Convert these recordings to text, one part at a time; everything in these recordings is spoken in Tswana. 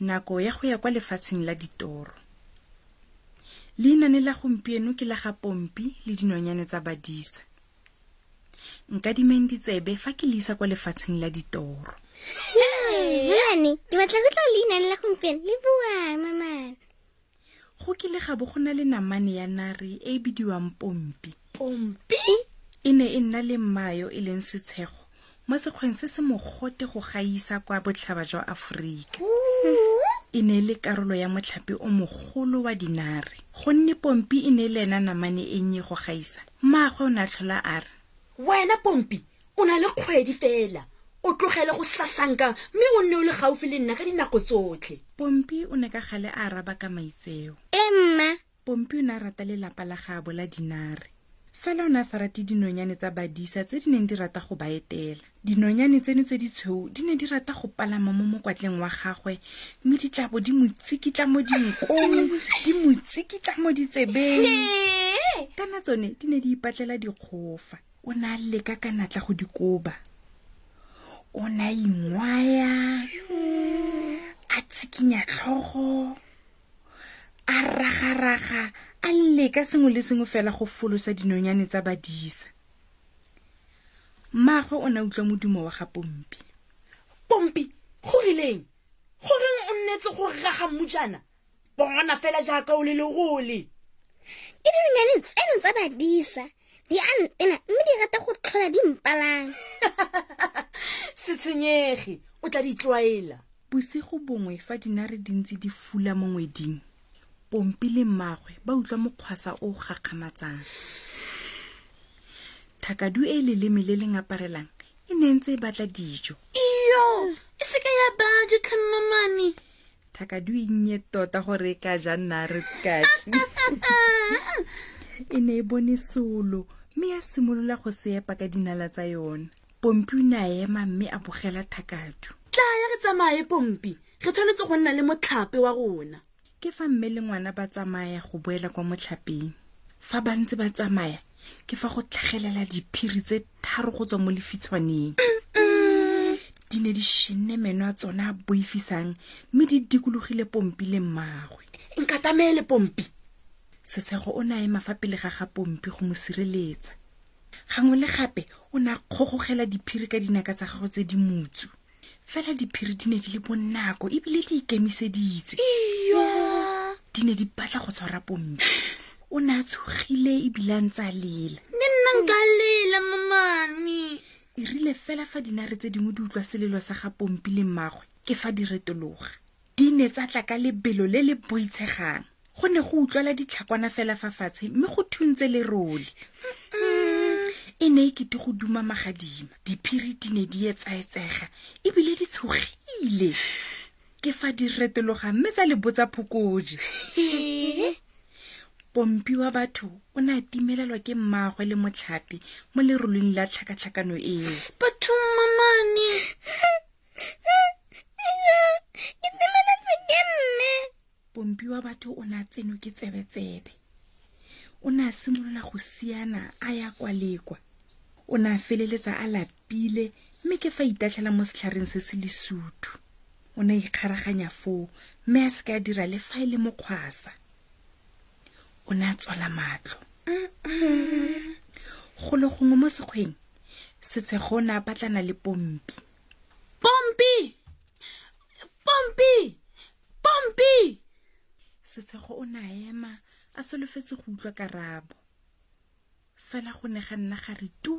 nako ya go ya kwa lefatsheng la ditoro leinane la gompieno ke la ga pompi le dinonyane tsa badisa nkadimeng ditsebe fa ke leisa kwa lefatsheng la ditoro Mmane, ke batla go tla leinane la gompieno le bua mamane go kile ga bo go na le namane ya nari e e bidiwang pompi pompi e ne e nna le mmayo e leng setshego mo sekgweng se se mogote go gaisa kwa botlhaba jwa aforika e ne e le karolo ya motlhape o mogolo wa dinare gonne pompi e ne e le ena namane e nnye go gaisa mmaagwe o ne a tlhola a re wena pompi o na le kgwedi fela o tlogele go sasanka mme o nne o le gaufi le nna ka dinako tsotlhe pompi o ne ka gale a araba ka maitseo e mma pompi o ne a rata lelapa la gaabo la dinare fela o ne a sa rate dinonyane tsa badisa tse di neng di rata go ba etela dinonyane tseno tse di tshweu di ne di rata go palama mo mokwatleng wa gagwe mme di tlabo di mo tsikitla mo dinkong di mo tsikitla mo ditsebeng kana tsone di ne di ipatlela dikgofa o ne a leka ka natla go di koba o ne a ingwaya a tsikinya tlhogo a ragaraga a leka sengwe le sengwe fela go folosa dinonyane tsa badisa mmaagwe o ne a utlwa modumo wa ga pompi pompi go rileng goreng o nnetse go raga mmujana bona fela jaaka o le lerole e dinonyane tseno tsa badisa di a ntena mme di rata go tlhola di mpalang se tshwenyege o tla di tlwaela bosigo bongwe fa dinare dintsi di fula mo ngweding pompi le mmaagwe ba utlwa mokgwasa o gakgamatsang thakadu e leleme le le ngaparelang e ne ntse e batla dijo iyo e seka ya baje tlhammamane thakadui nnye tota gore e ka ja nna re katli e ne e bone solo mme ya simolola go se epa ka dinala tsa yona pompi o ne a ema mme a bogela thakadu tla ya re tsamaye pompi re tshwanetse go nna le motlhape wa rona ke fa mme le ngwana ba tsamaya go boela kwa motlhapeng fa ba ntse ba tsamaya ke fa go tlhagelela diphiri tse tharo go tswa mo lefitshwaneng di ne di shenne meno a tsone a boifisang mme di dikologile pompi le mmagwe nkatameye le pompi setshego o ne a ema fa pele ga ga pompi go mo sireletsa gangwe le gape o ne a kgogogela diphiri ka dinaka tsa gagwe tse di mutsu fela diphiri di ne di le bonako ebile di ikemiseditse di ne di batla go tshwara pomme o ne a tshogile ebile a ntse a lela ne nna nka lela mamane e rile fela fa dinare tse dingwe di utlwa selelo sa ga pompi le mmagwe ke fa di retologa di ne tsa tla ka lebelo le le boitshegang go ne go utlwala ditlhakwana fela fa fatshe mme go thuntse lerole e ne e kete go duma magadima diphiri di ne di etsaetsega ebile di tshogile ke fa di retologa mme tsa lebotsa phokoje pompi wa batho o ne a timelelwa ke mmaagwe le motlhape mo lerolong la tlhakatlhakano eo pompiwa batho o ne a tsenwe ke tsebetsebe o ne a simolola go siana a ya kwa lekwa o ne a feleletsa a lapile mme ke fa itatlhela mo setlhareng se se lesuthu o ne a ikgaraganya foo mme a se ka a dira le fa e le mokgwasa o ne a tswala matlo golo gongwe mo sekgweng setshego o ne a batlana le pompi pompi pompi pompi setshego o ne a ema a solofetse go utlwa karabo fela go ne ga nna ga re tu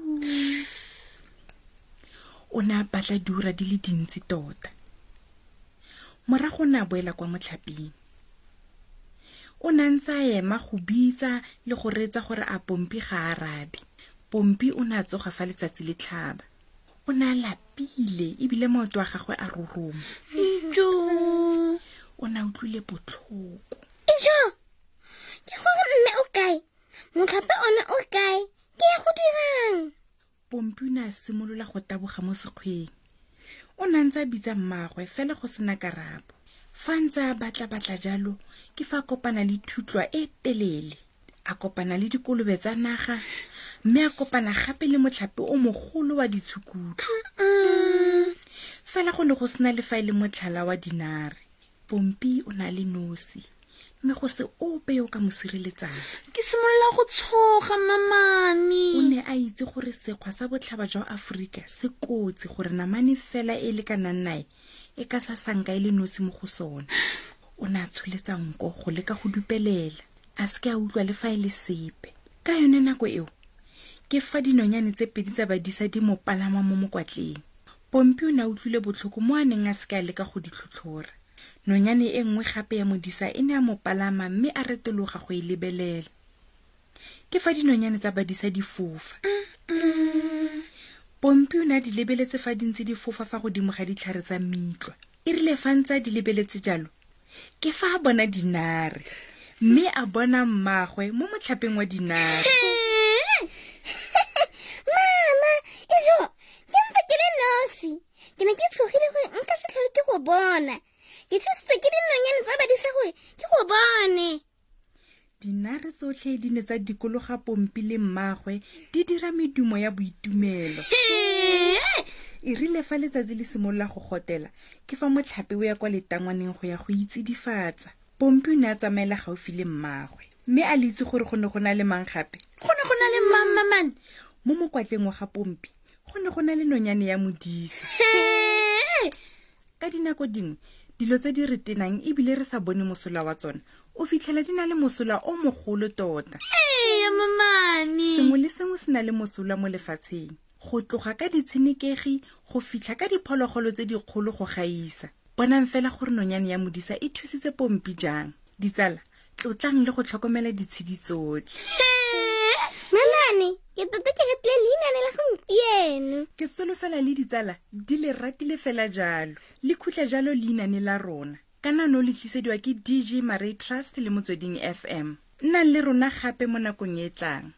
o ne a batla diura di le dintsi tota morago o ne a boela kwa motlhaping o ne a ntse a ema go bitsa le go reetsa gore a pompi ga a arabe pompi o ne a tsoga fa letsatsi le tlhaba o ne a lapile ebile maoto a gagwe a roroma o ne a utlwile botlhoko ijo ke gore mme o kae motlhape one o kae ke ya go dirang pompi o ne a simolola go taboga mo sekgweng o ne a ntse a bitsa mmaagwe fela go sena karabo fa ntse a batla-batla jalo ke fa a kopana le thutlwa e telele a kopana le dikolobe tsa naga mme a kopana gape le motlhape o mogolo wa ditshukutlo fela go ne go sena le fa e le motlhala wa dinare pompi o na le nosi mme go se ope yo ka mo sireletsang ke simolola go tshoga mamane o ne a itse gore sekgwa sa botlhaba jwa aforika se kotsi gore namane fela e lekanang nae e ka sa sanka e le nosi mo go sone o ne a tsholetsa nko go leka go dupelela a se ke a utlwa le fa e le sepe ka yone nako eo ke fa dinonyane tse pedi tsa badisa di mo palama mo mokwatleng pompi o ne a utlwile botlhoko mo a neng a se ka a leka go di tlhotlhora nonyane e nngwe gape ya modisa e ne a mo palama mme a retologa go e lebelela ke fa dinonyane tsa badisa di fofa pompi o ne a di lebeletse fa di ntse di fofa fa godimo ga ditlhare tsa mitlwa e rile fa ntse a di lebeletse jalo ke fa a bona dinare mme a bona mmagwe mo motlhapeng wa dinare mama eso ke ntse ke le nosi ke ne ke tshogile gore nka setlhole ke go bona ke tlositswe ke dinonyane tsa badisa gore ke go bone dinare tsotlhe di ne tsa dikologa pompi le mmagwe di dira medumo ya boitumelo e rile fa letsatsi le simolola go gotela ke fa motlhape o ya kwa letangwaneng go ya go itsidifatsa pompi o ne a tsamaela gaufi le mmagwe mme a le itse gore go ne go na le mang gape go ne go na le mang mamane mo mokwatleng wa ga pompi go ne go na le nonyane ya modisa ka dinako dingwe dilo tse di re tenang ebile re sa bone mosola wa tsone o fitlhela di na le mosola o mogolo tota sengwe le sengwe se na le mosola mo lefatsheng go tloga ka ditshenekegi go fitlha ka diphologolo tse dikgolo go gaisa bonang fela gore nonyane ya modisa e thusitse pompi jang ditsala tlotlang le go tlhokomela ditshedi tsotlhe malane ke tota ke ratile leinane la gompieno ke solofela le ditsala di le ratile fela jalo le khutle jalo leinane la rona ka nano le tlisediwa ke dg maray trust le motsweding fm nnang le rona gape mo nakong e tlang